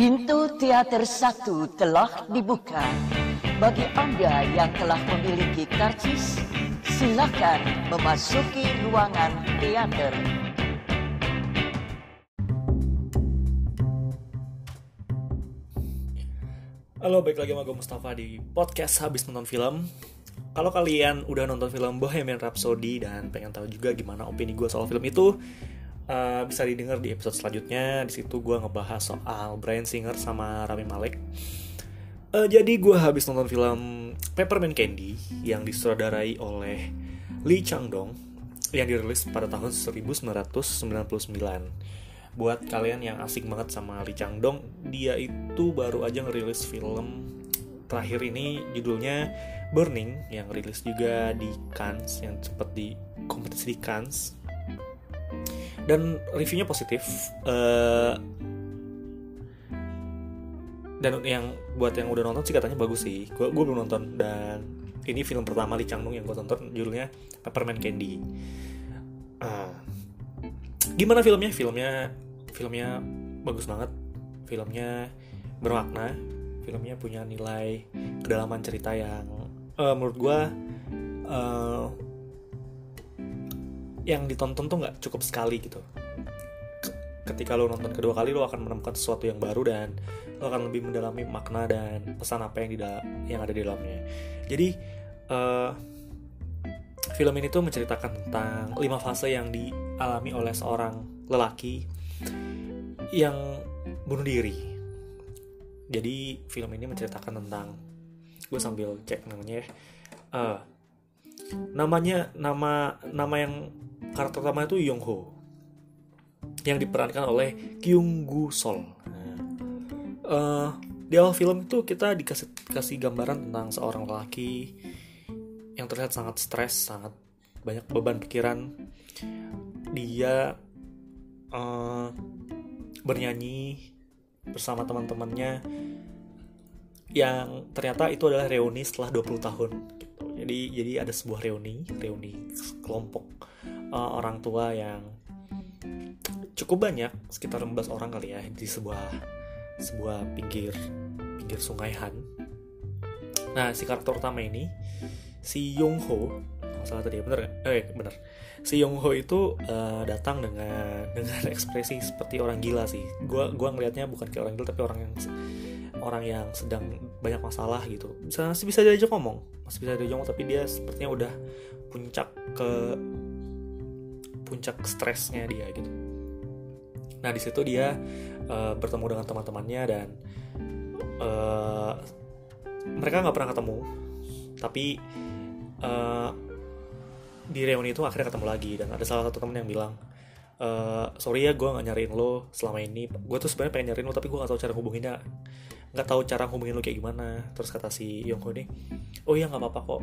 Pintu teater satu telah dibuka. Bagi Anda yang telah memiliki karcis, silakan memasuki ruangan teater. Halo, balik lagi sama gue Mustafa di podcast Habis Nonton Film Kalau kalian udah nonton film Bohemian Rhapsody dan pengen tahu juga gimana opini gue soal film itu uh, Bisa didengar di episode selanjutnya. Di situ gue ngebahas soal Brian Singer sama Rami Malek. Uh, Jadi gue habis nonton film Peppermint Candy Yang disutradarai oleh Lee Chang-dong Yang dirilis pada tahun 1999 buat kalian yang asik banget sama Lee Chang Dong dia itu baru aja ngerilis film terakhir ini judulnya Burning yang rilis juga di Cannes yang sempat di kompetisi di Cannes dan reviewnya positif. Uh, dan yang buat yang udah nonton sih katanya bagus sih. Gue gue belum nonton. Dan ini film pertama Lee Chang Dong yang gue tonton. Judulnya Peppermint Candy. Uh, gimana filmnya? Filmnya filmnya bagus banget. Filmnya bermakna. Filmnya punya nilai kedalaman cerita yang uh, menurut gue uh, yang ditonton tuh nggak cukup sekali gitu ketika lo nonton kedua kali lo akan menemukan sesuatu yang baru dan lo akan lebih mendalami makna dan pesan apa yang yang ada di dalamnya jadi uh, film ini tuh menceritakan tentang lima fase yang dialami oleh seorang lelaki yang bunuh diri. Jadi film ini menceritakan tentang gue sambil cek namanya uh, namanya nama nama yang karakter utama itu Yong Ho yang diperankan oleh Kyung Gu Sol. Uh, di awal film itu kita dikasih kasih gambaran tentang seorang lelaki yang terlihat sangat stres, sangat banyak beban pikiran. Dia uh, bernyanyi bersama teman-temannya yang ternyata itu adalah reuni setelah 20 tahun gitu. Jadi jadi ada sebuah reuni, reuni kelompok uh, orang tua yang cukup banyak, sekitar 15 orang kali ya di sebuah sebuah pinggir pinggir sungai Han. Nah, si karakter utama ini si Yong Ho salah tadi ya bener eh bener. Si Yong Ho itu uh, datang dengan dengan ekspresi seperti orang gila sih. Gua gua ngelihatnya bukan kayak orang gila tapi orang yang orang yang sedang banyak masalah gitu. Bisa masih bisa diajak ngomong masih bisa diajak ngomong tapi dia sepertinya udah puncak ke puncak stresnya dia gitu. Nah di situ dia uh, bertemu dengan teman-temannya dan uh, mereka nggak pernah ketemu tapi uh, di reuni itu akhirnya ketemu lagi dan ada salah satu temen yang bilang e, sorry ya gue nggak nyariin lo selama ini. Gue tuh sebenarnya pengen nyariin lo tapi gue nggak tahu cara hubunginnya. Nggak tahu cara hubungin lo kayak gimana. Terus kata si Yongho ini oh iya nggak apa-apa kok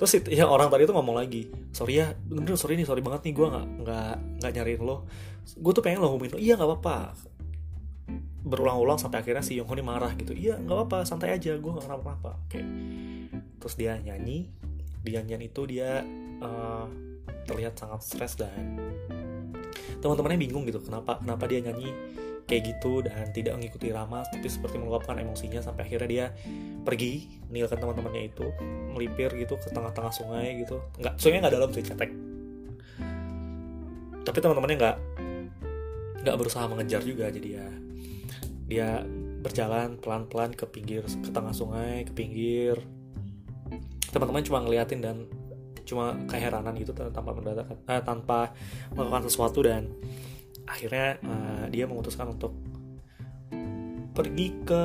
terus ya orang tadi tuh ngomong lagi sorry ya bener, sorry nih sorry banget nih gue nggak nggak nggak nyariin lo. Gue tuh pengen lo hubungin lo. Iya nggak apa-apa. Berulang-ulang sampai akhirnya si Yongho ini marah gitu. Iya nggak apa-apa santai aja gue nggak kenapa-napa. Oke. Terus dia nyanyi di nyanyian itu dia uh, terlihat sangat stres dan teman-temannya bingung gitu kenapa kenapa dia nyanyi kayak gitu dan tidak mengikuti irama tapi seperti meluapkan emosinya sampai akhirnya dia pergi meninggalkan teman-temannya itu melipir gitu ke tengah-tengah sungai gitu. Nggak sungai nggak dalam sih cetek. Tapi teman-temannya nggak nggak berusaha mengejar juga jadi ya dia berjalan pelan-pelan ke pinggir ke tengah sungai ke pinggir. Teman-teman cuma ngeliatin dan cuma keheranan gitu tanpa mendadak eh, tanpa melakukan sesuatu dan akhirnya uh, dia memutuskan untuk pergi ke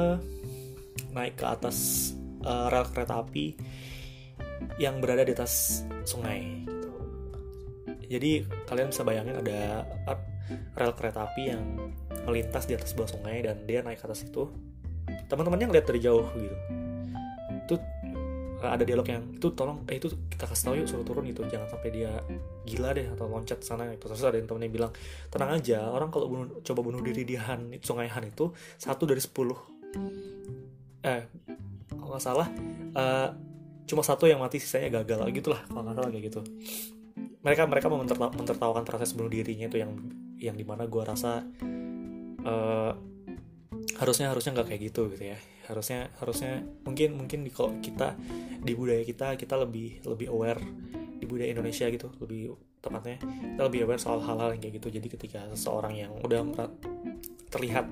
naik ke atas uh, rel kereta api yang berada di atas sungai gitu. Jadi kalian bisa bayangin ada rel kereta api yang melintas di atas sebuah sungai dan dia naik ke atas itu. Teman-temannya ngeliat dari jauh gitu. Ada dialog yang itu tolong eh itu kita kasih tahu yuk suruh turun gitu. Jangan sampai dia gila deh atau loncat sana gitu. Terus ada yang temennya bilang tenang aja orang kalau bunuh, coba bunuh diri di Han sungai Han itu satu dari sepuluh. Eh kalau nggak salah uh, cuma satu yang mati sisanya gagal. Gitulah kalau nggak salah kayak gitu. Mereka mereka mau mentertawakan proses bunuh dirinya itu yang yang di mana gue rasa uh, harusnya harusnya nggak kayak gitu gitu ya harusnya harusnya mungkin mungkin di kalau kita di budaya kita kita lebih lebih aware di budaya Indonesia gitu lebih tepatnya kita lebih aware soal hal-hal yang kayak gitu. Jadi ketika seseorang yang udah terlihat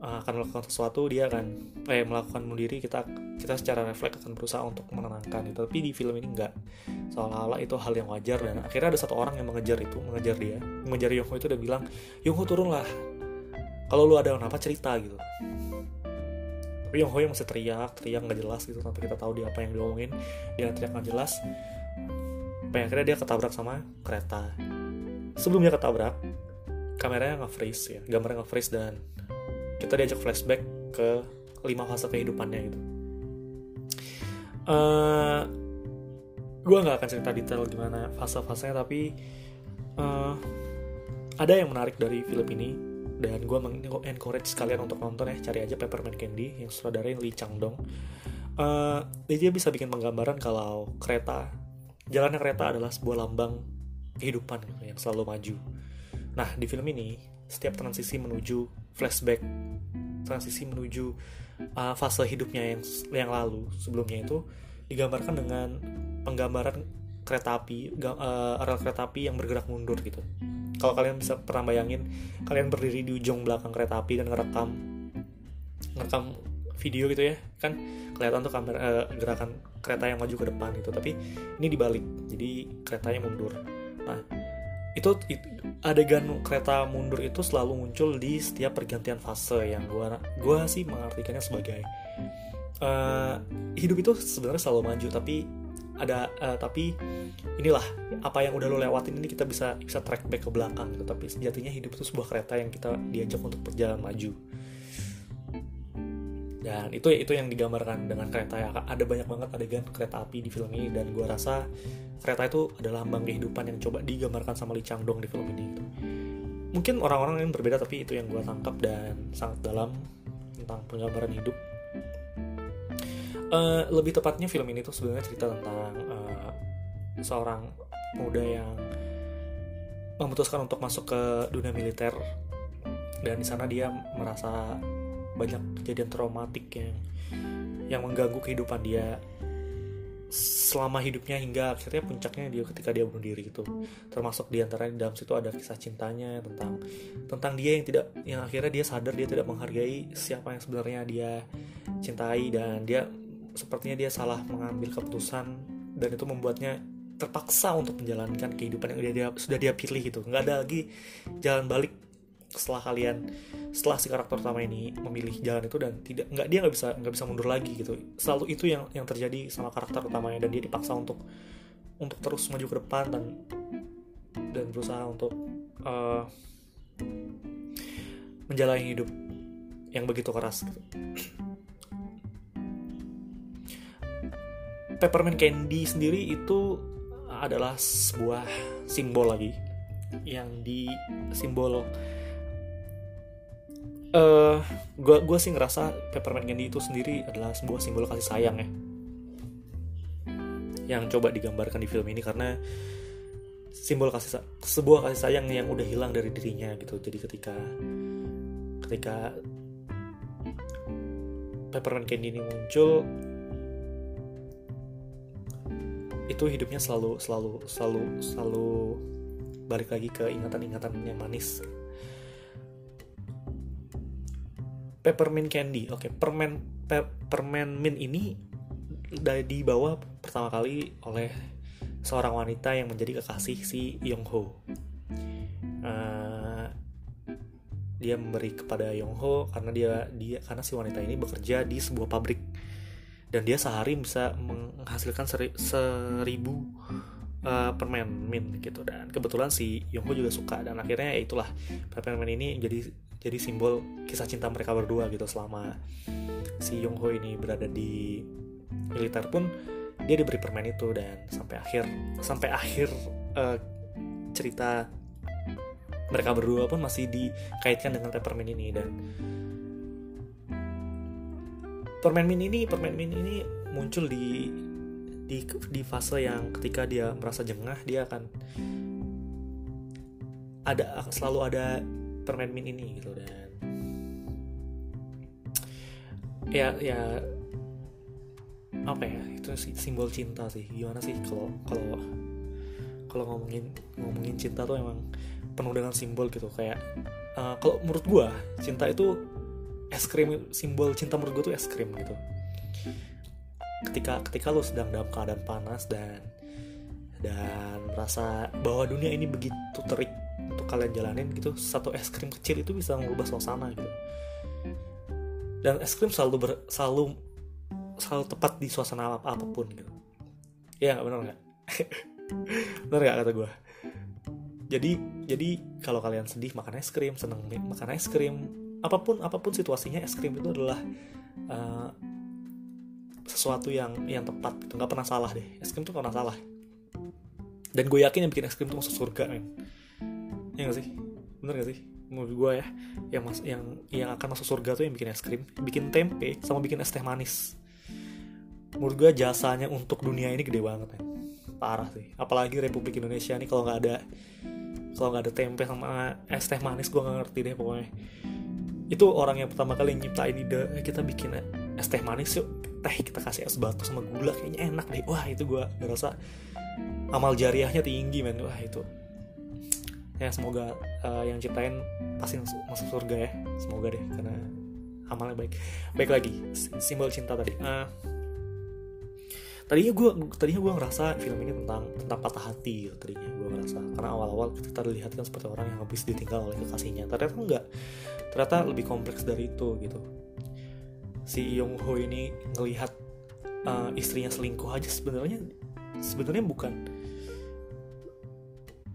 uh, akan melakukan sesuatu dia akan eh melakukan bunuh kita kita secara refleks akan berusaha untuk menenangkan itu tapi di film ini enggak. Seolah-olah itu hal yang wajar dan akhirnya ada satu orang yang mengejar itu mengejar dia. Mengejar Yongho itu dan bilang Yongho turunlah. Kalau lu ada apa cerita gitu tapi Yongho yang masih teriak teriak nggak jelas gitu sampai kita tahu dia apa yang diomongin. Dia teriak nggak jelas. Sampai akhirnya dia ketabrak sama kereta. Sebelumnya ketabrak kameranya nggak freeze ya gambarnya nggak freeze dan kita diajak flashback ke lima fase kehidupannya gitu. Uh, eh, gue nggak akan cerita detail gimana fase-fasenya tapi uh, ada yang menarik dari film ini dan gue encourage kalian untuk nonton ya cari aja Peppermint Candy yang yang Lee Chang Dong. Uh, dia bisa bikin penggambaran kalau kereta jalannya kereta adalah sebuah lambang kehidupan gitu, yang selalu maju. Nah di film ini setiap transisi menuju flashback transisi menuju uh, fase hidupnya yang yang lalu sebelumnya itu digambarkan dengan penggambaran kereta api uh, rel kereta api yang bergerak mundur gitu kalau kalian bisa pernah bayangin kalian berdiri di ujung belakang kereta api dan ngerekam ngerekam video gitu ya kan? Kelihatan tuh kamera uh, gerakan kereta yang maju ke depan itu tapi ini dibalik jadi keretanya mundur. Nah itu, itu adegan kereta mundur itu selalu muncul di setiap pergantian fase yang gua gua sih mengartikannya sebagai uh, hidup itu sebenarnya selalu maju tapi ada uh, tapi inilah apa yang udah lo lewatin ini kita bisa bisa track back ke belakang gitu. Tapi sejatinya hidup itu sebuah kereta yang kita diajak untuk berjalan maju. Dan itu itu yang digambarkan dengan kereta ya ada banyak banget adegan kereta api di film ini. Dan gue rasa kereta itu adalah lambang kehidupan yang coba digambarkan sama Lee Chang Dong di film ini gitu. mungkin orang-orang yang berbeda tapi itu yang gue tangkap dan sangat dalam tentang penggambaran hidup uh, lebih tepatnya film ini tuh sebenarnya cerita tentang uh, seorang muda yang memutuskan untuk masuk ke dunia militer. Dan di sana dia merasa banyak kejadian traumatik yang yang mengganggu kehidupan dia selama hidupnya hingga akhirnya puncaknya dia ketika dia bunuh diri itu termasuk di antara di dalam situ ada kisah cintanya tentang tentang dia yang tidak yang akhirnya dia sadar dia tidak menghargai siapa yang sebenarnya dia cintai dan dia sepertinya dia salah mengambil keputusan dan itu membuatnya terpaksa untuk menjalankan kehidupan yang dia, dia sudah dia pilih gitu nggak ada lagi jalan balik setelah kalian setelah si karakter utama ini memilih jalan itu dan tidak nggak dia nggak bisa nggak bisa mundur lagi gitu selalu itu yang yang terjadi sama karakter utamanya dan dia dipaksa untuk untuk terus maju ke depan dan dan berusaha untuk uh, menjalani hidup yang begitu keras gitu. Peppermint Candy sendiri itu adalah sebuah simbol lagi yang di simbol uh, eh, gue sih ngerasa peppermint candy itu sendiri adalah sebuah simbol kasih sayang ya. Yang coba digambarkan di film ini karena simbol kasih sebuah kasih sayang yang udah hilang dari dirinya gitu. Jadi ketika ketika peppermint candy ini muncul itu hidupnya selalu selalu selalu selalu balik lagi ke ingatan-ingatan yang manis. Peppermint candy oke. Okay, permen pe, permen mint ini dari dibawa pertama kali oleh seorang wanita yang menjadi kekasih si Yong Ho uh, dia memberi kepada Yong Ho karena dia dia karena si wanita ini bekerja di sebuah pabrik dan dia sehari bisa menghasilkan seri, seribu uh, permen mint gitu. Dan kebetulan si Yong Ho juga suka. Dan akhirnya ya itulah permen ini jadi jadi simbol kisah cinta mereka berdua gitu selama si Yong Ho ini berada di militer pun dia diberi permen itu. Dan sampai akhir sampai akhir uh, cerita mereka berdua pun masih dikaitkan dengan peppermint ini. Dan permen mint ini permen mint ini muncul di di di fase yang ketika dia merasa jengah dia akan ada selalu ada permen mint ini gitu. Dan ya ya apa ya itu simbol cinta sih. Gimana sih kalau kalau kalau ngomongin ngomongin cinta tuh emang penuh dengan simbol gitu. Kayak uh, kalau menurut gue cinta itu es krim simbol cinta menurut gue tuh es krim gitu. Ketika ketika lo sedang dalam keadaan panas dan dan merasa bahwa dunia ini begitu terik untuk kalian jalanin gitu satu es krim kecil itu bisa mengubah suasana gitu. Dan es krim selalu ber, selalu selalu tepat di suasana apa apa pun gitu. Ya nggak benar nggak? Benar nggak kata gue jadi jadi kalau kalian sedih makan es krim seneng makan es krim apa pun apa pun situasinya es krim itu adalah uh, sesuatu yang yang tepat gitu. Nggak pernah salah deh. Es krim tuh pernah salah. Dan gue yakin yang bikin es krim tuh masuk surga men. Ya gak sih? Bener gak sih? Menurut gue ya yang mas yang yang akan masuk surga tuh yang bikin es krim bikin tempe sama bikin es teh manis. Menurut gue jasanya untuk dunia ini gede banget ya parah sih. Apalagi Republik Indonesia nih kalau nggak ada kalau nggak ada tempe sama es teh manis gue nggak ngerti deh pokoknya itu orang yang pertama kali nyiptain ide eh, kita bikin es teh manis yuk. Teh kita kasih es batu sama gula kayaknya enak deh. Wah itu gue ngerasa amal jariahnya tinggi men. Wah itu. Ya semoga uh, yang ciptain pasti masuk surga ya. Semoga deh karena amalnya baik. Baik lagi simbol cinta tadi. Uh, tadinya gue tadinya gue ngerasa film ini tentang tentang patah hati gitu, tadinya gue ngerasa. Karena awal-awal kita dilihat kan seperti orang yang habis ditinggal oleh kekasihnya. Ternyata enggak ternyata lebih kompleks dari itu gitu si Yong Ho ini ngelihat uh, istrinya selingkuh aja sebenarnya sebenarnya bukan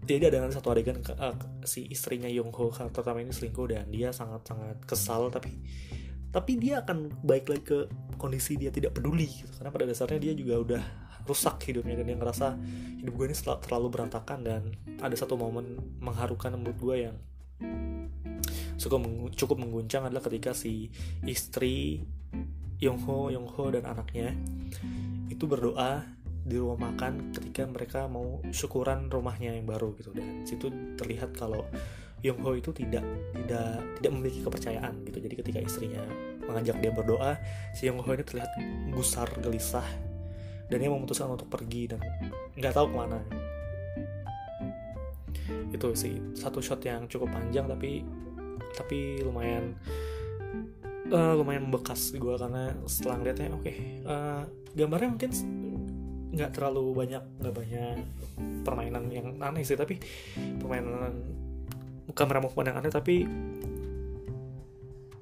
jadi ada satu adegan uh, si istrinya Yong Ho karakter ini selingkuh dan dia sangat sangat kesal tapi tapi dia akan baik lagi ke kondisi dia tidak peduli gitu. karena pada dasarnya dia juga udah rusak hidupnya dan dia ngerasa hidup gue ini terlalu berantakan dan ada satu momen mengharukan menurut gue yang cukup cukup mengguncang adalah ketika si istri Yongho Yongho dan anaknya itu berdoa di rumah makan ketika mereka mau syukuran rumahnya yang baru gitu. Dan situ terlihat kalau Yong Ho itu tidak tidak tidak memiliki kepercayaan gitu. Jadi ketika istrinya mengajak dia berdoa si Yong Ho ini terlihat gusar gelisah dan dia memutuskan untuk pergi dan nggak tahu ke mana. Itu sih satu shot yang cukup panjang tapi tapi lumayan uh, lumayan bekas gue karena setelah ngeliatnya oke okay, uh, eh, gambarnya mungkin nggak terlalu banyak nggak banyak permainan yang aneh sih tapi permainan kamera movement yang aneh tapi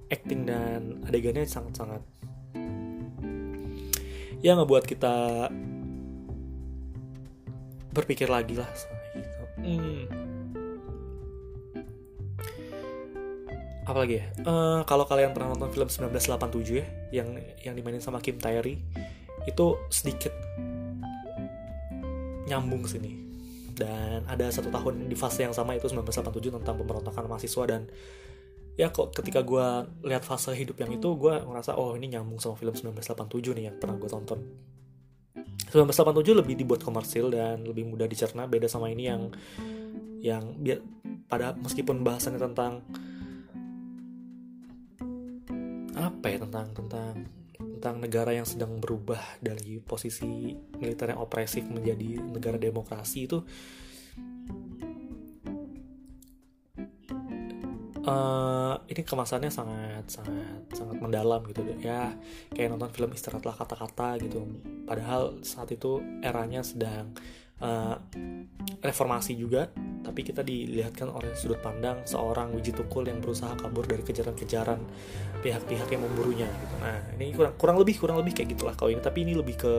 acting dan adegannya sangat-sangat ya ngebuat kita berpikir lagi lah gitu. hmm. Apalagi ya? Uh, kalau kalian pernah nonton film 1987 ya yang yang dimainin sama Kim Tae-ri itu sedikit nyambung sini. Dan ada satu tahun di fase yang sama itu 1987 tentang pemberontakan mahasiswa. Dan ya kok ketika gue lihat fase hidup yang itu gue ngerasa oh ini nyambung sama film 1987 nih yang pernah gue tonton. 1987 lebih dibuat komersil dan lebih mudah dicerna. Beda sama ini yang yang biar pada meskipun bahasannya tentang apa ya tentang tentang tentang negara yang sedang berubah dari posisi militer yang opresif menjadi negara demokrasi itu? Uh, ini kemasannya sangat sangat sangat mendalam gitu ya kayak nonton film istirahatlah kata-kata gitu. Padahal saat itu eranya sedang uh, reformasi juga tapi kita dilihatkan oleh sudut pandang seorang Wiji Tukul yang berusaha kabur dari kejaran-kejaran pihak-pihak yang memburunya gitu. Nah, ini kurang kurang lebih kurang lebih kayak gitulah kalau ini. Tapi ini lebih ke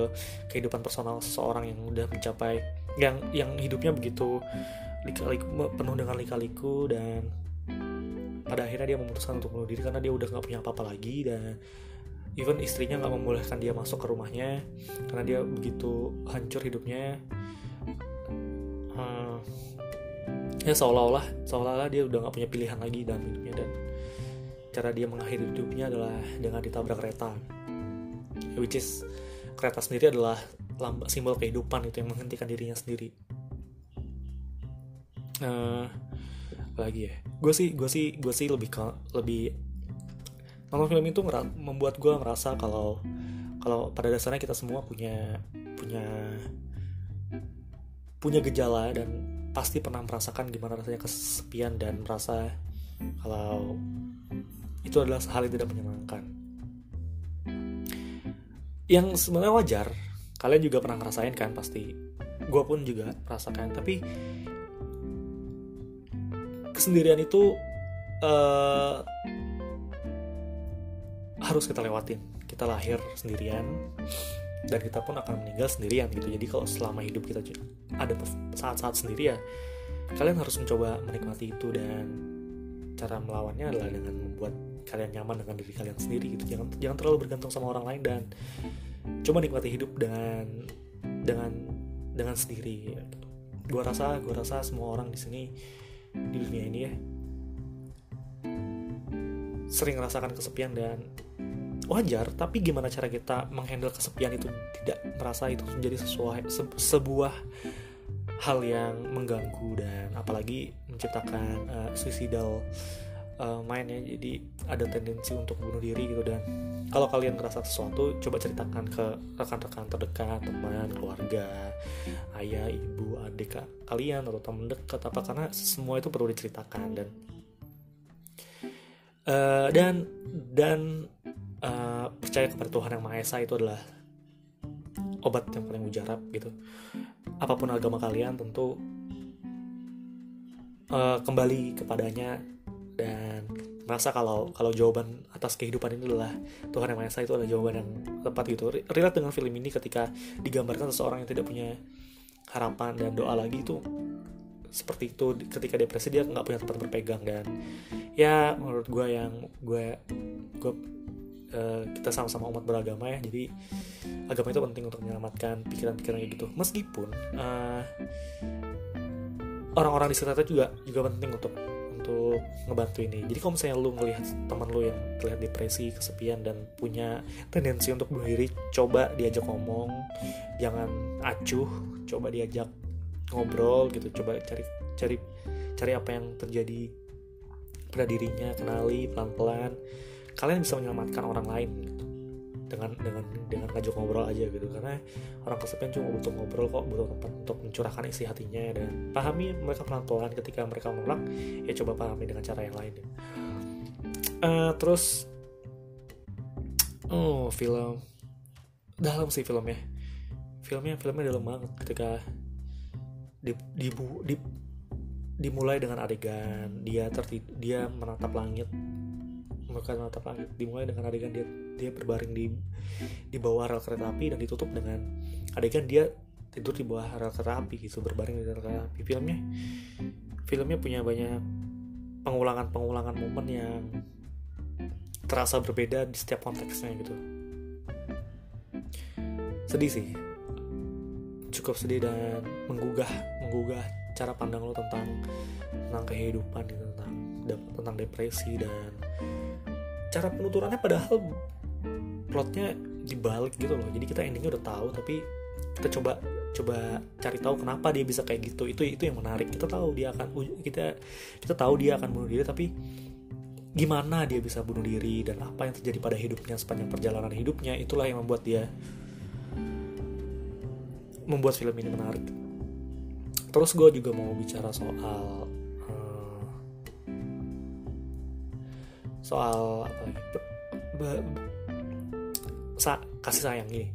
kehidupan personal seseorang yang udah mencapai yang yang hidupnya begitu lika-liku, penuh dengan lika-liku dan pada akhirnya dia memutuskan untuk bunuh diri karena dia udah nggak punya apa-apa lagi dan even istrinya nggak membolehkan dia masuk ke rumahnya karena dia begitu hancur hidupnya. Hmm, ya seolah-olah seolah-olah dia udah nggak punya pilihan lagi dalam hidupnya. Dan cara dia mengakhiri hidupnya adalah dengan ditabrak kereta. Which is kereta sendiri adalah simbol kehidupan itu yang menghentikan dirinya sendiri. Uh, lagi ya. Gue sih gue sih gue sih lebih ke, lebih nonton film itu membuat gue merasa kalau kalau pada dasarnya kita semua punya punya punya gejala dan pasti pernah merasakan gimana rasanya kesepian dan merasa kalau itu adalah hal yang tidak menyenangkan. Yang sebenarnya wajar kalian juga pernah ngerasain kan pasti. Gue pun juga merasakan tapi kesendirian itu uh, harus kita lewatin. Kita lahir sendirian dan kita pun akan meninggal sendirian gitu. Jadi kalau selama hidup kita ada saat-saat sendiri ya kalian harus mencoba menikmati itu. Dan cara melawannya adalah dengan membuat kalian nyaman dengan diri kalian sendiri gitu. Jangan jangan terlalu bergantung sama orang lain dan coba nikmati hidup dengan dengan dengan sendiri gitu. gua rasa gua rasa semua orang di sini di dunia ini ya sering merasakan kesepian dan wajar tapi gimana cara kita menghandle kesepian itu tidak merasa itu menjadi sesuai se, sebuah hal yang mengganggu dan apalagi menciptakan uh, suicidal uh, mindnya. Jadi ada tendensi untuk bunuh diri gitu. Dan kalau kalian ngerasa sesuatu coba ceritakan ke rekan-rekan terdekat teman keluarga ayah ibu adik kalian atau teman dekat apa karena semua itu perlu diceritakan. Dan uh, dan dan uh, percaya kepada Tuhan yang Maha Esa itu adalah obat yang paling mujarab gitu. Apa pun agama kalian tentu uh, kembali kepadanya dan merasa kalau kalau jawaban atas kehidupan ini adalah Tuhan yang Maha Esa itu adalah jawaban yang tepat gitu. Relate dengan film ini ketika digambarkan seseorang yang tidak punya harapan dan doa lagi itu seperti itu. Ketika depresi dia nggak punya tempat berpegang dan ya menurut gue yang gue gue Eh, kita sama-sama umat beragama ya jadi agama itu penting untuk menyelamatkan pikiran-pikiran gitu. Meskipun uh, orang-orang di sekitar juga juga penting untuk untuk ngebantu ini. Jadi kalau misalnya lu ngelihat teman lu yang terlihat depresi kesepian dan punya tendensi untuk bunuh diri coba diajak ngomong jangan acuh coba diajak ngobrol gitu coba cari cari cari apa yang terjadi pada dirinya kenali pelan-pelan kalian bisa menyelamatkan orang lain dengan dengan dengan ngajak ngobrol aja gitu. Karena orang kesepian cuma butuh ngobrol kok butuh tempat untuk mencurahkan isi hatinya dan pahami mereka pelan pelan ketika mereka menolak ya coba pahami dengan cara yang lain. Uh, terus oh film. Dalam sih filmnya. Filmnya filmnya dalam banget ketika di, di, di dimulai dengan adegan dia tertidur dia menatap langit bukan mata langit dimulai dengan adegan dia dia berbaring di di bawah rel kereta api dan ditutup dengan adegan dia tidur di bawah rel kereta api gitu berbaring di rel kereta api. Filmnya filmnya punya banyak pengulangan-pengulangan momen yang terasa berbeda di setiap konteksnya gitu. Sedih sih. Cukup sedih dan menggugah menggugah cara pandang lo tentang tentang kehidupan gitu tentang tentang depresi dan cara penuturannya padahal plotnya dibalik gitu loh. Jadi kita endingnya udah tahu tapi kita coba coba cari tahu kenapa dia bisa kayak gitu. Itu itu yang menarik. Kita tahu dia akan kita kita tahu dia akan bunuh diri tapi gimana dia bisa bunuh diri dan apa yang terjadi pada hidupnya sepanjang perjalanan hidupnya itulah yang membuat dia membuat film ini menarik. Terus gue juga mau bicara soal soal apa lagi sa, kasih sayang ini.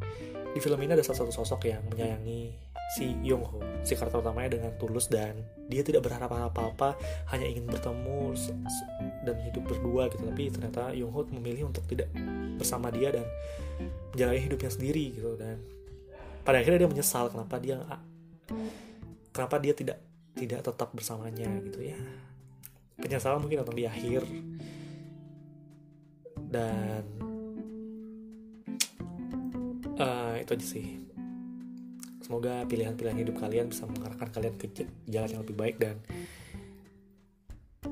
Di film ini ada salah satu sosok yang menyayangi si Yong Ho si karakter utamanya dengan tulus dan dia tidak berharap apa-apa hanya ingin bertemu dan hidup berdua gitu. Tapi ternyata Yong Ho memilih untuk tidak bersama dia dan menjalani hidupnya sendiri gitu. Dan pada akhirnya dia menyesal kenapa dia kenapa dia tidak tidak tetap bersamanya gitu ya. Penyesalan mungkin datang di akhir dan uh, itu aja sih. Semoga pilihan-pilihan hidup kalian bisa mengarahkan kalian ke jalan yang lebih baik dan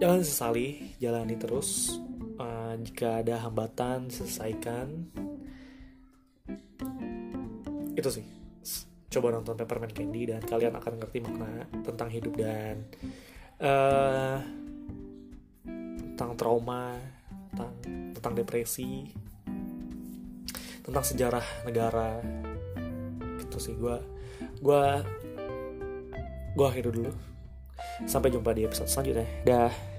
jangan sesali jalani terus. Uh, jika ada hambatan selesaikan. Itu sih. Coba nonton Peppermint Candy dan kalian akan ngerti makna tentang hidup dan uh, tentang trauma tentang tentang depresi tentang sejarah negara. Gitu sih gue gue gue akhir dulu. Sampai jumpa di episode selanjutnya. Dah